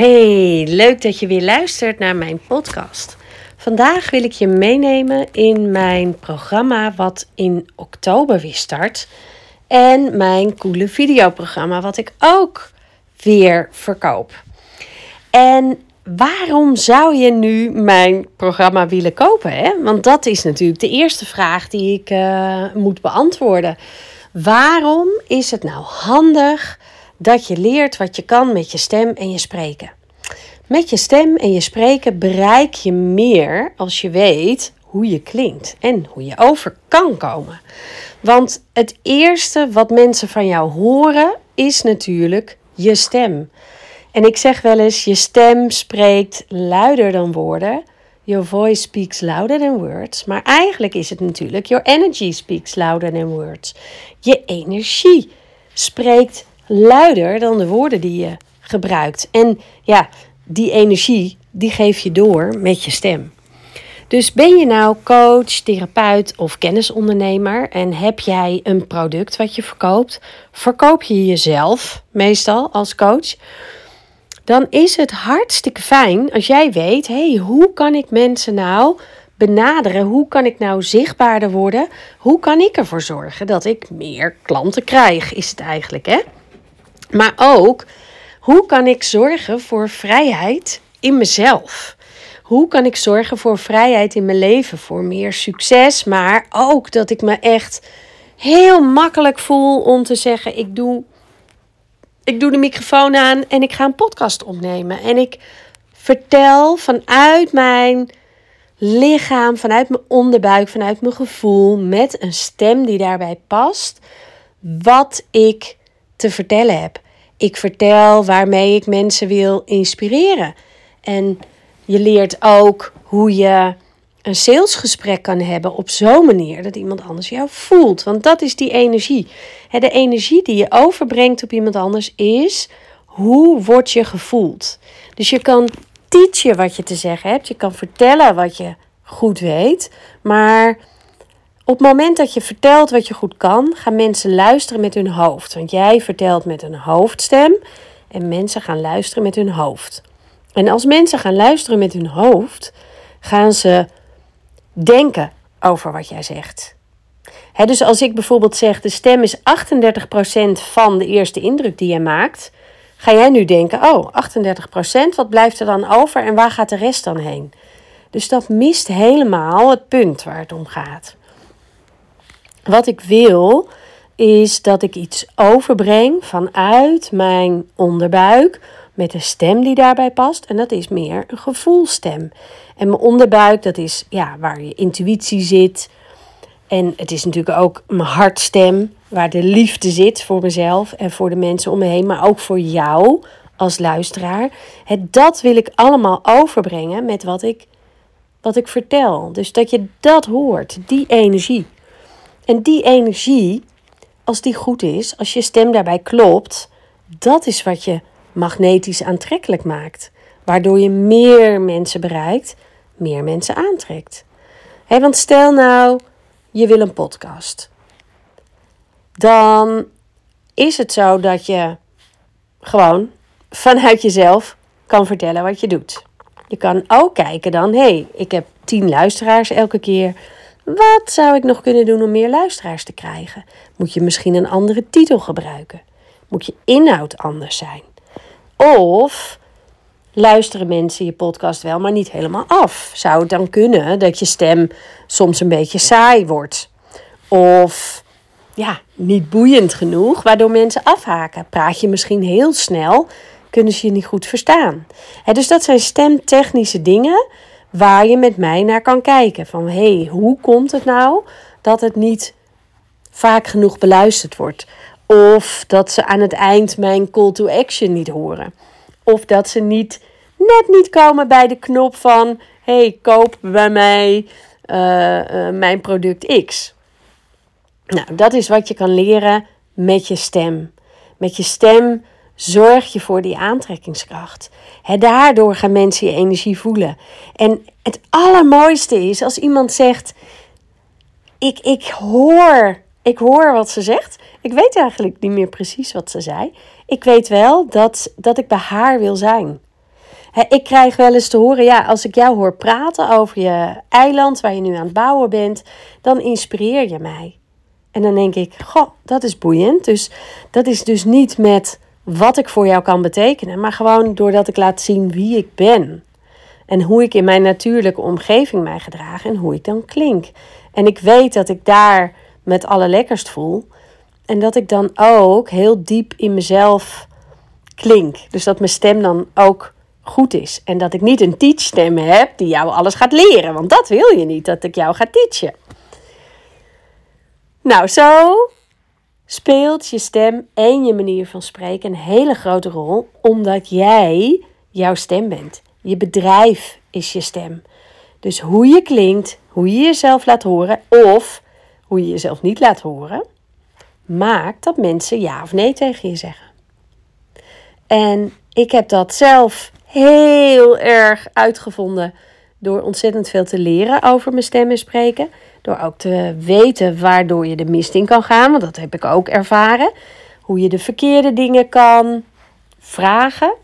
Hey, leuk dat je weer luistert naar mijn podcast. Vandaag wil ik je meenemen in mijn programma wat in oktober weer start. En mijn coole videoprogramma wat ik ook weer verkoop. En waarom zou je nu mijn programma willen kopen? Hè? Want dat is natuurlijk de eerste vraag die ik uh, moet beantwoorden. Waarom is het nou handig dat je leert wat je kan met je stem en je spreken? Met je stem en je spreken bereik je meer als je weet hoe je klinkt en hoe je over kan komen. Want het eerste wat mensen van jou horen is natuurlijk je stem. En ik zeg wel eens: je stem spreekt luider dan woorden. Your voice speaks louder than words. Maar eigenlijk is het natuurlijk: your energy speaks louder than words. Je energie spreekt luider dan de woorden die je gebruikt. En ja, die energie, die geef je door met je stem. Dus ben je nou coach, therapeut of kennisondernemer en heb jij een product wat je verkoopt, verkoop je jezelf meestal als coach, dan is het hartstikke fijn als jij weet, hey, hoe kan ik mensen nou benaderen? Hoe kan ik nou zichtbaarder worden? Hoe kan ik ervoor zorgen dat ik meer klanten krijg, is het eigenlijk, hè? Maar ook, hoe kan ik zorgen voor vrijheid in mezelf? Hoe kan ik zorgen voor vrijheid in mijn leven, voor meer succes, maar ook dat ik me echt heel makkelijk voel om te zeggen: ik doe, ik doe de microfoon aan en ik ga een podcast opnemen. En ik vertel vanuit mijn lichaam, vanuit mijn onderbuik, vanuit mijn gevoel, met een stem die daarbij past, wat ik te vertellen heb. Ik vertel waarmee ik mensen wil inspireren. En je leert ook hoe je een salesgesprek kan hebben op zo'n manier dat iemand anders jou voelt. Want dat is die energie. De energie die je overbrengt op iemand anders is hoe word je gevoeld. Dus je kan teachen wat je te zeggen hebt. Je kan vertellen wat je goed weet. Maar op het moment dat je vertelt wat je goed kan, gaan mensen luisteren met hun hoofd. Want jij vertelt met een hoofdstem en mensen gaan luisteren met hun hoofd. En als mensen gaan luisteren met hun hoofd, gaan ze denken over wat jij zegt. dus als ik bijvoorbeeld zeg: de stem is 38% van de eerste indruk die je maakt, ga jij nu denken: oh, 38%, wat blijft er dan over en waar gaat de rest dan heen? Dus dat mist helemaal het punt waar het om gaat. Wat ik wil is dat ik iets overbreng vanuit mijn onderbuik met een stem die daarbij past. En dat is meer een gevoelstem. En mijn onderbuik, dat is ja, waar je intuïtie zit. En het is natuurlijk ook mijn hartstem, waar de liefde zit voor mezelf en voor de mensen om me heen, maar ook voor jou als luisteraar. Het, dat wil ik allemaal overbrengen met wat ik, wat ik vertel. Dus dat je dat hoort, die energie. En die energie, als die goed is, als je stem daarbij klopt, dat is wat je magnetisch aantrekkelijk maakt. Waardoor je meer mensen bereikt, meer mensen aantrekt. He, want stel nou, je wil een podcast. Dan is het zo dat je gewoon vanuit jezelf kan vertellen wat je doet. Je kan ook kijken dan, hé, hey, ik heb tien luisteraars elke keer. Wat zou ik nog kunnen doen om meer luisteraars te krijgen? Moet je misschien een andere titel gebruiken? Moet je inhoud anders zijn? Of luisteren mensen je podcast wel, maar niet helemaal af? Zou het dan kunnen dat je stem soms een beetje saai wordt? Of ja, niet boeiend genoeg, waardoor mensen afhaken? Praat je misschien heel snel, kunnen ze je niet goed verstaan? dus dat zijn stemtechnische dingen waar je met mij naar kan kijken. Van hé, hey, hoe komt het nou dat het niet vaak genoeg beluisterd wordt? Of dat ze aan het eind mijn call to action niet horen. Of dat ze niet, net niet komen bij de knop van: hey, koop bij mij uh, uh, mijn product X. Nou, dat is wat je kan leren met je stem. Met je stem zorg je voor die aantrekkingskracht. Daardoor gaan mensen je energie voelen. En het allermooiste is als iemand zegt: ik, ik, hoor, ik hoor wat ze zegt. Ik weet eigenlijk niet meer precies wat ze zei. Ik weet wel dat, dat ik bij haar wil zijn. ik krijg wel eens te horen, ja, als ik jou hoor praten over je eiland waar je nu aan het bouwen bent, dan inspireer je mij. En dan denk ik, goh, dat is boeiend. Dus dat is dus niet met wat ik voor jou kan betekenen, maar gewoon doordat ik laat zien wie ik ben. En hoe ik in mijn natuurlijke omgeving mij gedraag en hoe ik dan klink. En ik weet dat ik daar met alle lekkerst voel. En dat ik dan ook heel diep in mezelf klink. Dus dat mijn stem dan ook goed is. En dat ik niet een teachstem heb die jou alles gaat leren. Want dat wil je niet, dat ik jou ga teachen. Nou, zo speelt je stem en je manier van spreken een hele grote rol. Omdat jij jouw stem bent. Je bedrijf is je stem. Dus hoe je klinkt, hoe je jezelf laat horen of hoe je jezelf niet laat horen, maakt dat mensen ja of nee tegen je zeggen. En ik heb dat zelf heel erg uitgevonden door ontzettend veel te leren over mijn stem en spreken. Door ook te weten waardoor je de mist in kan gaan, want dat heb ik ook ervaren. Hoe je de verkeerde dingen kan vragen,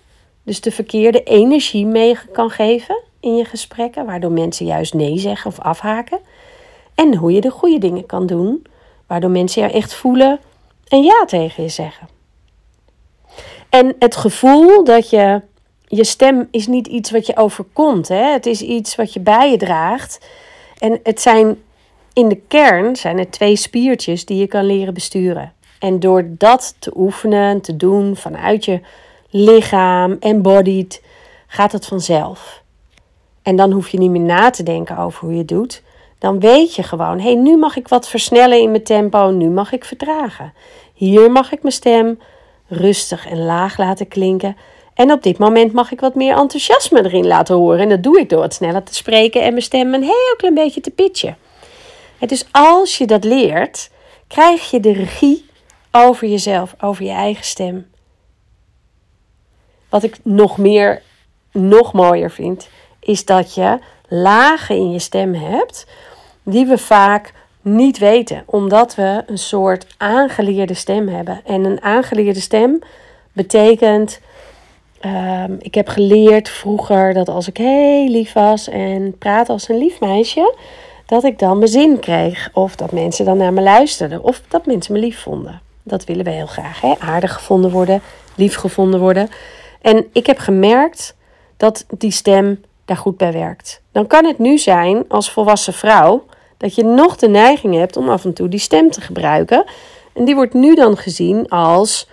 dus de verkeerde energie mee kan geven in je gesprekken, waardoor mensen juist nee zeggen of afhaken. En hoe je de goede dingen kan doen, waardoor mensen jou echt voelen en ja tegen je zeggen. En het gevoel dat je, je stem is niet iets wat je overkomt, hè? het is iets wat je bij je draagt. En het zijn in de kern zijn er twee spiertjes die je kan leren besturen. En door dat te oefenen, te doen vanuit je lichaam, embodied, gaat het vanzelf. En dan hoef je niet meer na te denken over hoe je het doet. Dan weet je gewoon, hé, hey, nu mag ik wat versnellen in mijn tempo, nu mag ik vertragen. Hier mag ik mijn stem rustig en laag laten klinken. En op dit moment mag ik wat meer enthousiasme erin laten horen. En dat doe ik door wat sneller te spreken en mijn stem een heel klein beetje te pitchen. Dus als je dat leert, krijg je de regie over jezelf, over je eigen stem. Wat ik nog meer, nog mooier vind, is dat je lagen in je stem hebt die we vaak niet weten, omdat we een soort aangeleerde stem hebben. En een aangeleerde stem betekent. Ehm, ik heb geleerd vroeger dat als ik heel lief was en praat als een lief meisje, dat ik dan mijn zin kreeg. Of dat mensen dan naar me luisterden. Of dat mensen me lief vonden. Dat willen we heel graag. Hè? Aardig gevonden worden, lief gevonden worden. En ik heb gemerkt dat die stem daar goed bij werkt. Dan kan het nu zijn als volwassen vrouw dat je nog de neiging hebt om af en toe die stem te gebruiken. En die wordt nu dan gezien als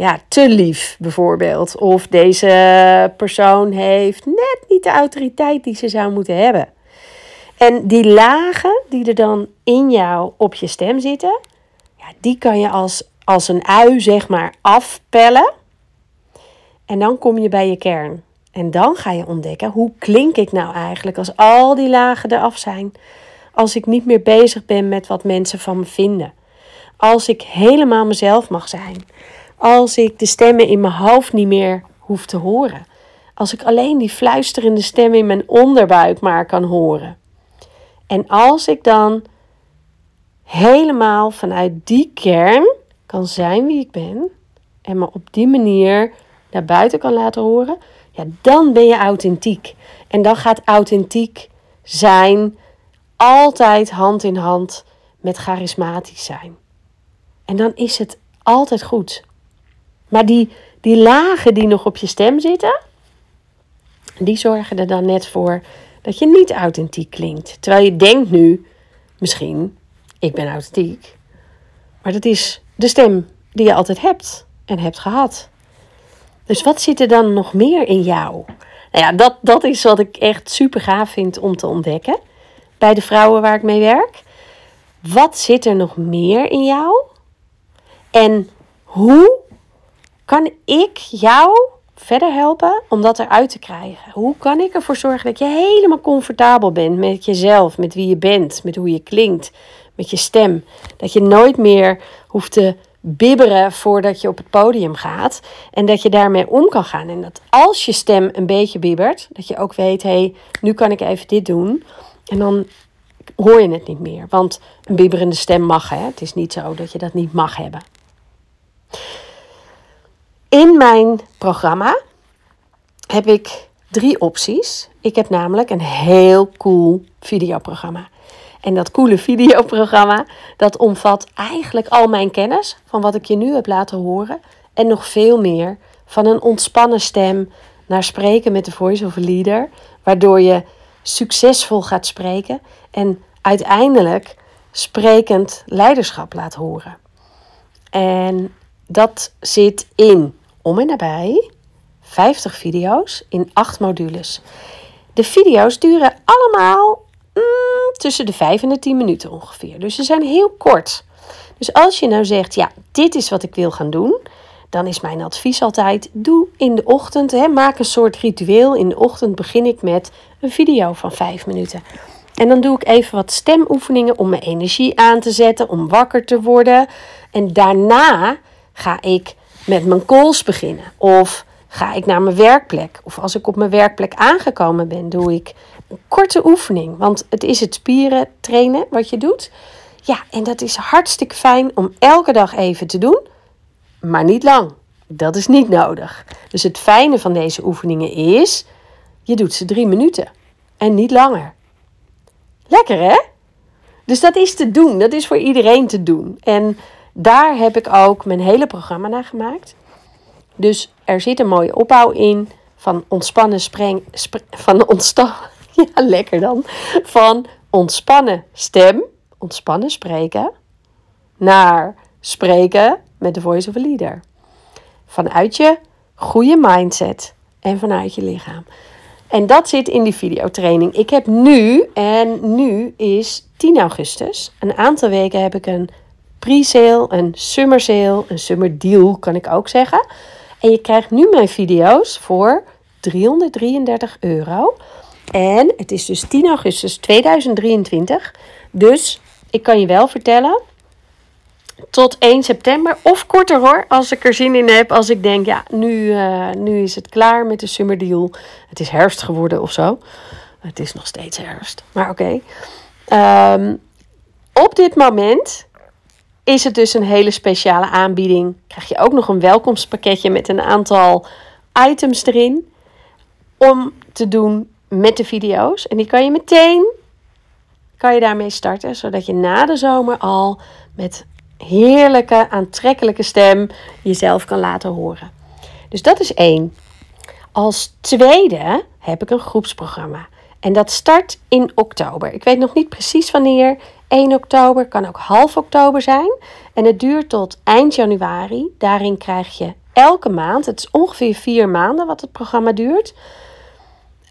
ja, te lief bijvoorbeeld. Of deze persoon heeft net niet de autoriteit die ze zou moeten hebben. En die lagen die er dan in jou op je stem zitten, ja, die kan je als, als een ui zeg maar afpellen. En dan kom je bij je kern. En dan ga je ontdekken, hoe klink ik nou eigenlijk als al die lagen eraf zijn? Als ik niet meer bezig ben met wat mensen van me vinden. Als ik helemaal mezelf mag zijn. Als ik de stemmen in mijn hoofd niet meer hoef te horen. Als ik alleen die fluisterende stem in mijn onderbuik maar kan horen. En als ik dan helemaal vanuit die kern kan zijn wie ik ben en me op die manier naar buiten kan laten horen, ja, dan ben je authentiek. En dan gaat authentiek zijn altijd hand in hand met charismatisch zijn. En dan is het altijd goed. Maar die, die lagen die nog op je stem zitten, die zorgen er dan net voor dat je niet authentiek klinkt. Terwijl je denkt nu, misschien, ik ben authentiek. Maar dat is de stem die je altijd hebt en hebt gehad. Dus wat zit er dan nog meer in jou? Nou ja, dat, dat is wat ik echt super gaaf vind om te ontdekken. Bij de vrouwen waar ik mee werk. Wat zit er nog meer in jou? En hoe kan ik jou verder helpen om dat eruit te krijgen? Hoe kan ik ervoor zorgen dat je helemaal comfortabel bent met jezelf, met wie je bent, met hoe je klinkt, met je stem? Dat je nooit meer hoeft te bibberen voordat je op het podium gaat. En dat je daarmee om kan gaan. En dat als je stem een beetje bibbert, dat je ook weet: hé, hey, nu kan ik even dit doen. En dan hoor je het niet meer. Want een bibberende stem mag. Hè? Het is niet zo dat je dat niet mag hebben. In mijn programma heb ik drie opties. Ik heb namelijk een heel cool videoprogramma. En dat coole videoprogramma, dat omvat eigenlijk al mijn kennis van wat ik je nu heb laten horen. En nog veel meer. Van een ontspannen stem naar spreken met de voice-over leader. Waardoor je succesvol gaat spreken. En uiteindelijk sprekend leiderschap laat horen. En dat zit in om en nabij 50 video's in 8 modules. De video's duren allemaal mm, tussen de 5 en de 10 minuten ongeveer. Dus ze zijn heel kort. Dus als je nou zegt, ja, dit is wat ik wil gaan doen, dan is mijn advies altijd: doe in de ochtend, hè, maak een soort ritueel. In de ochtend begin ik met een video van 5 minuten. En dan doe ik even wat stemoefeningen om mijn energie aan te zetten, om wakker te worden. En daarna ga ik met mijn calls beginnen. Of ga ik naar mijn werkplek. Of als ik op mijn werkplek aangekomen ben, doe ik een korte oefening. Want het is het spieren trainen wat je doet. Ja, en dat is hartstikke fijn om elke dag even te doen, maar niet lang. Dat is niet nodig. Dus het fijne van deze oefeningen is, je doet ze drie minuten en niet langer. Lekker hè? Dus dat is te doen. Dat is voor iedereen te doen. En daar heb ik ook mijn hele programma naar gemaakt. Dus er zit een mooie opbouw in van ontspannen spreng, van ontstaan. Ja, lekker dan. Van ontspannen stem, ontspannen spreken, naar spreken met de voice of a leader. Vanuit je goede mindset en vanuit je lichaam. En dat zit in die videotraining. Ik heb nu, en nu is 10 augustus, een aantal weken heb ik een pre-sale, een summer sale, een summer deal kan ik ook zeggen. En je krijgt nu mijn video's voor 333 euro. En het is dus 10 augustus 2023. Dus ik kan je wel vertellen, tot 1 september. Of korter hoor, als ik er zin in heb. Als ik denk, ja, nu, uh, nu is het klaar met de summer deal. Het is herfst geworden of zo. Het is nog steeds herfst, maar oké. Ehm, op dit moment is het dus een hele speciale aanbieding. Krijg je ook nog een welkomstpakketje met een aantal items erin. Om te doen met de video's. En die kan je meteen kan je daarmee starten. Zodat je na de zomer al met heerlijke, aantrekkelijke stem jezelf kan laten horen. Dus dat is één. Als tweede heb ik een groepsprogramma. En dat start in oktober. Ik weet nog niet precies wanneer. 1 oktober kan ook half oktober zijn. En het duurt tot eind januari. Daarin krijg je elke maand, het is ongeveer vier maanden wat het programma duurt.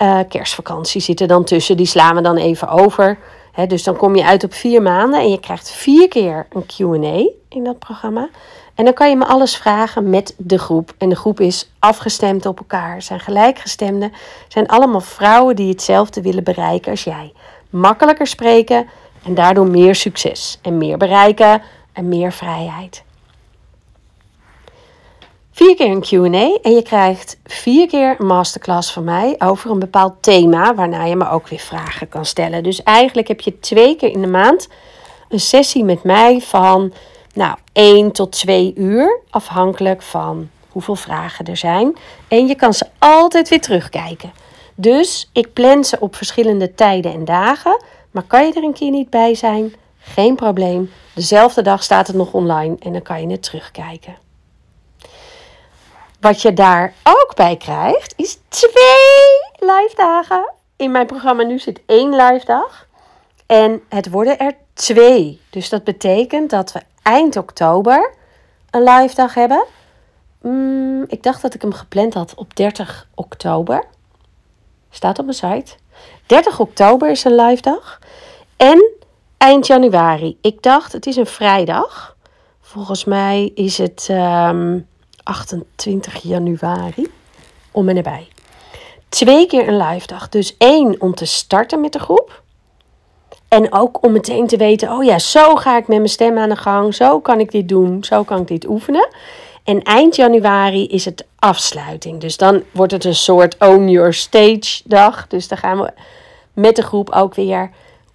Uh, kerstvakantie zit er dan tussen, die slaan we dan even over dus dan kom je uit op vier maanden en je krijgt vier keer een QA in dat programma. En dan kan je me alles vragen met de groep. En de groep is afgestemd op elkaar, zijn gelijkgestemden, zijn allemaal vrouwen die hetzelfde willen bereiken als jij. Makkelijker spreken en daardoor meer succes en meer bereiken en meer vrijheid vier keer een QA en je krijgt vier keer een masterclass van mij over een bepaald thema, waarna je me ook weer vragen kan stellen. Dus eigenlijk heb je twee keer in de maand een sessie met mij van nou, 1 tot 2 uur, afhankelijk van hoeveel vragen er zijn. En je kan ze altijd weer terugkijken. Dus ik plan ze op verschillende tijden en dagen. Maar kan je er een keer niet bij zijn? Geen probleem. Dezelfde dag staat het nog online en dan kan je het terugkijken. Wat je daar ook bij krijgt, is twee live dagen. In mijn programma nu zit één live dag. En het worden er twee. Dus dat betekent dat we eind oktober een live dag hebben. Mm, ik dacht dat ik hem gepland had op 30 oktober. Staat op mijn site. 30 oktober is een live dag. En eind januari. Ik dacht, het is een vrijdag. Volgens mij is het um, 28 januari om en nabij. Twee keer een live dag. Dus één om te starten met de groep. En ook om meteen te weten, oh ja, zo ga ik met mijn stem aan de gang. Zo kan ik dit doen. Zo kan ik dit oefenen. En eind januari is het afsluiting. Dus dan wordt het een soort own your stage dag. Dus dan gaan we met de groep ook weer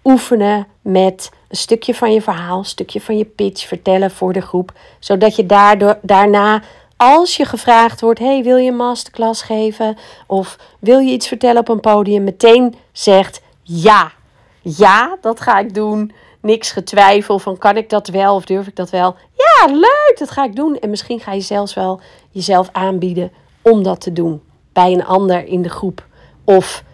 oefenen met een stukje van je verhaal, een stukje van je pitch vertellen voor de groep. Zodat je daardoor, daarna als je gevraagd wordt: hey, wil je een masterclass geven? Of wil je iets vertellen op een podium? Meteen zegt ja. Ja, dat ga ik doen. Niks getwijfel van kan ik dat wel of durf ik dat wel? Ja, leuk, dat ga ik doen. En misschien ga je zelfs wel jezelf aanbieden om dat te doen bij een ander in de groep of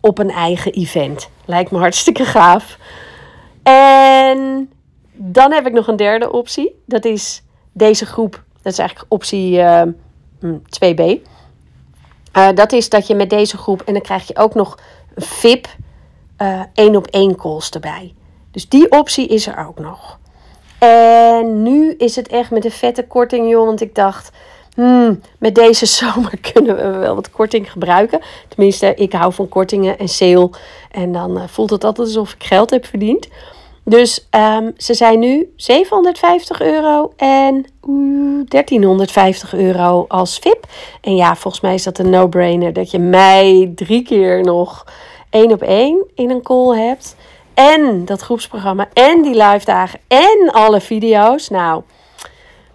op een eigen event. Lijkt me hartstikke gaaf. En dan heb ik nog een derde optie. Dat is deze groep. Dat is eigenlijk optie uh, 2b. Uh, dat is dat je met deze groep, en dan krijg je ook nog VIP uh, één op één calls erbij. Dus die optie is er ook nog. En nu is het echt met een vette korting, joh. Want ik dacht, hmm, met deze zomer kunnen we wel wat korting gebruiken. Tenminste, ik hou van kortingen en sale. En dan uh, voelt het altijd alsof ik geld heb verdiend. Dus um, ze zijn nu 750 euro en uh, 1350 euro als VIP. En ja, volgens mij is dat een no-brainer dat je mij drie keer nog één op één in een call hebt. En dat groepsprogramma en die live dagen en alle video's. Nou,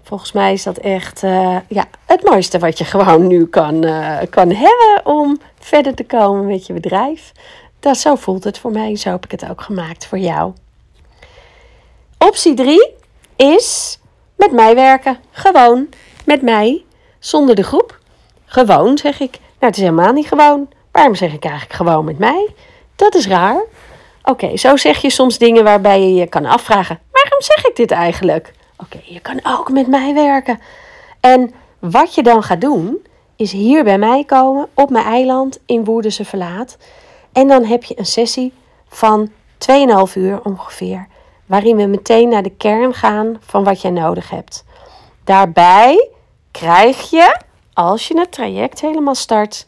volgens mij is dat echt uh, ja, het mooiste wat je gewoon nu kan, uh, kan hebben om verder te komen met je bedrijf. Dat, zo voelt het voor mij. Zo heb ik het ook gemaakt voor jou. Optie 3 is met mij werken. Gewoon met mij, zonder de groep. Gewoon zeg ik. Nou, het is helemaal niet gewoon. Waarom zeg ik eigenlijk gewoon met mij? Dat is raar. Oké, zo zeg je soms dingen waarbij je je kan afvragen: waarom zeg ik dit eigenlijk? Oké, je kan ook met mij werken. En wat je dan gaat doen, is hier bij mij komen op mijn eiland in Woerdense Verlaat. En dan heb je een sessie van 2,5 uur ongeveer waarin we meteen naar de kern gaan van wat jij nodig hebt. Daarbij krijg je, als je het traject helemaal start,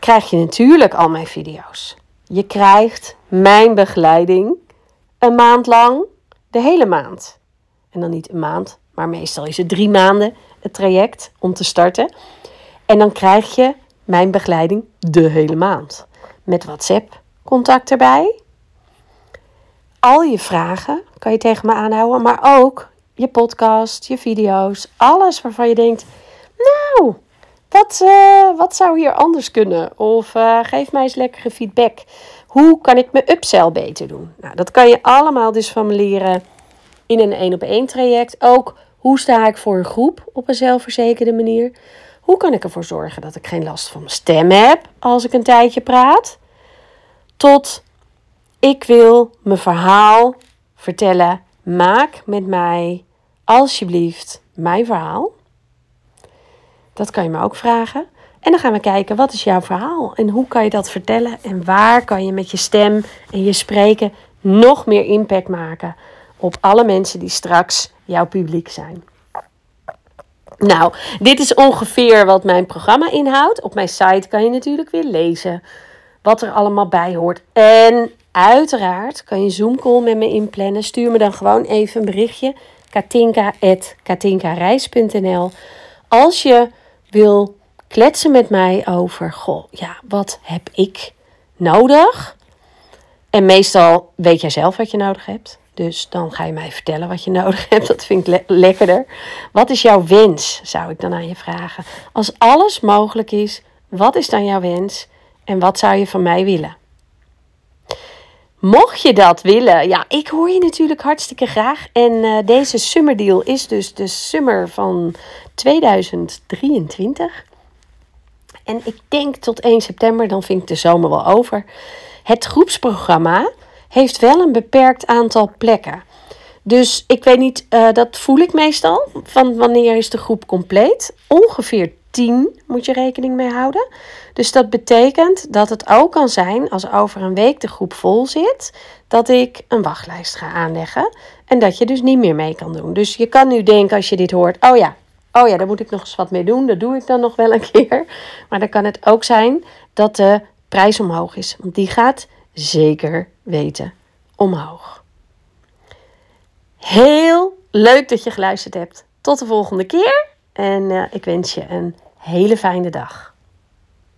krijg je natuurlijk al mijn video's. Je krijgt mijn begeleiding een maand lang, de hele maand. En dan niet een maand, maar meestal is het drie maanden het traject om te starten. En dan krijg je mijn begeleiding de hele maand. Met WhatsApp contact erbij al je vragen kan je tegen me aanhouden, maar ook je podcast, je video's, alles waarvan je denkt, nou, wat, uh, wat zou hier anders kunnen? Of uh, geef mij eens lekkere feedback. Hoe kan ik mijn upsell beter doen? Nou, dat kan je allemaal dus van me leren in een één op één traject. Ook hoe sta ik voor een groep op een zelfverzekerde manier? Hoe kan ik ervoor zorgen dat ik geen last van mijn stem heb als ik een tijdje praat? Tot ik wil mijn verhaal vertellen. Maak met mij alsjeblieft mijn verhaal. Dat kan je me ook vragen. En dan gaan we kijken, wat is jouw verhaal? En hoe kan je dat vertellen? En waar kan je met je stem en je spreken nog meer impact maken op alle mensen die straks jouw publiek zijn? Nou, dit is ongeveer wat mijn programma inhoudt. Op mijn site kan je natuurlijk weer lezen wat er allemaal bij hoort. En Uiteraard kan je Zoom call met me inplannen. Stuur me dan gewoon even een berichtje. katinka.katinkareis.nl Als je wil kletsen met mij over, goh, ja, wat heb ik nodig? En meestal weet jij zelf wat je nodig hebt. Dus dan ga je mij vertellen wat je nodig hebt. Dat vind ik lekkerder. Wat is jouw wens? Zou ik dan aan je vragen. Als alles mogelijk is, wat is dan jouw wens? En wat zou je van mij willen? Mocht je dat willen, ja, ik hoor je natuurlijk hartstikke graag. En uh, deze summerdeal is dus de summer van 2023. En ik denk tot 1 september, dan vind ik de zomer wel over. Het groepsprogramma heeft wel een beperkt aantal plekken. Dus ik weet niet, uh, dat voel ik meestal. Van wanneer is de groep compleet? Ongeveer 10 moet je rekening mee houden. Dus dat betekent dat het ook kan zijn als over een week de groep vol zit, dat ik een wachtlijst ga aanleggen en dat je dus niet meer mee kan doen. Dus je kan nu denken als je dit hoort, oh ja, oh ja, daar moet ik nog eens wat mee doen, dat doe ik dan nog wel een keer. Maar dan kan het ook zijn dat de prijs omhoog is, want die gaat zeker weten omhoog. Heel leuk dat je geluisterd hebt. Tot de volgende keer en uh, ik wens je een hele fijne dag.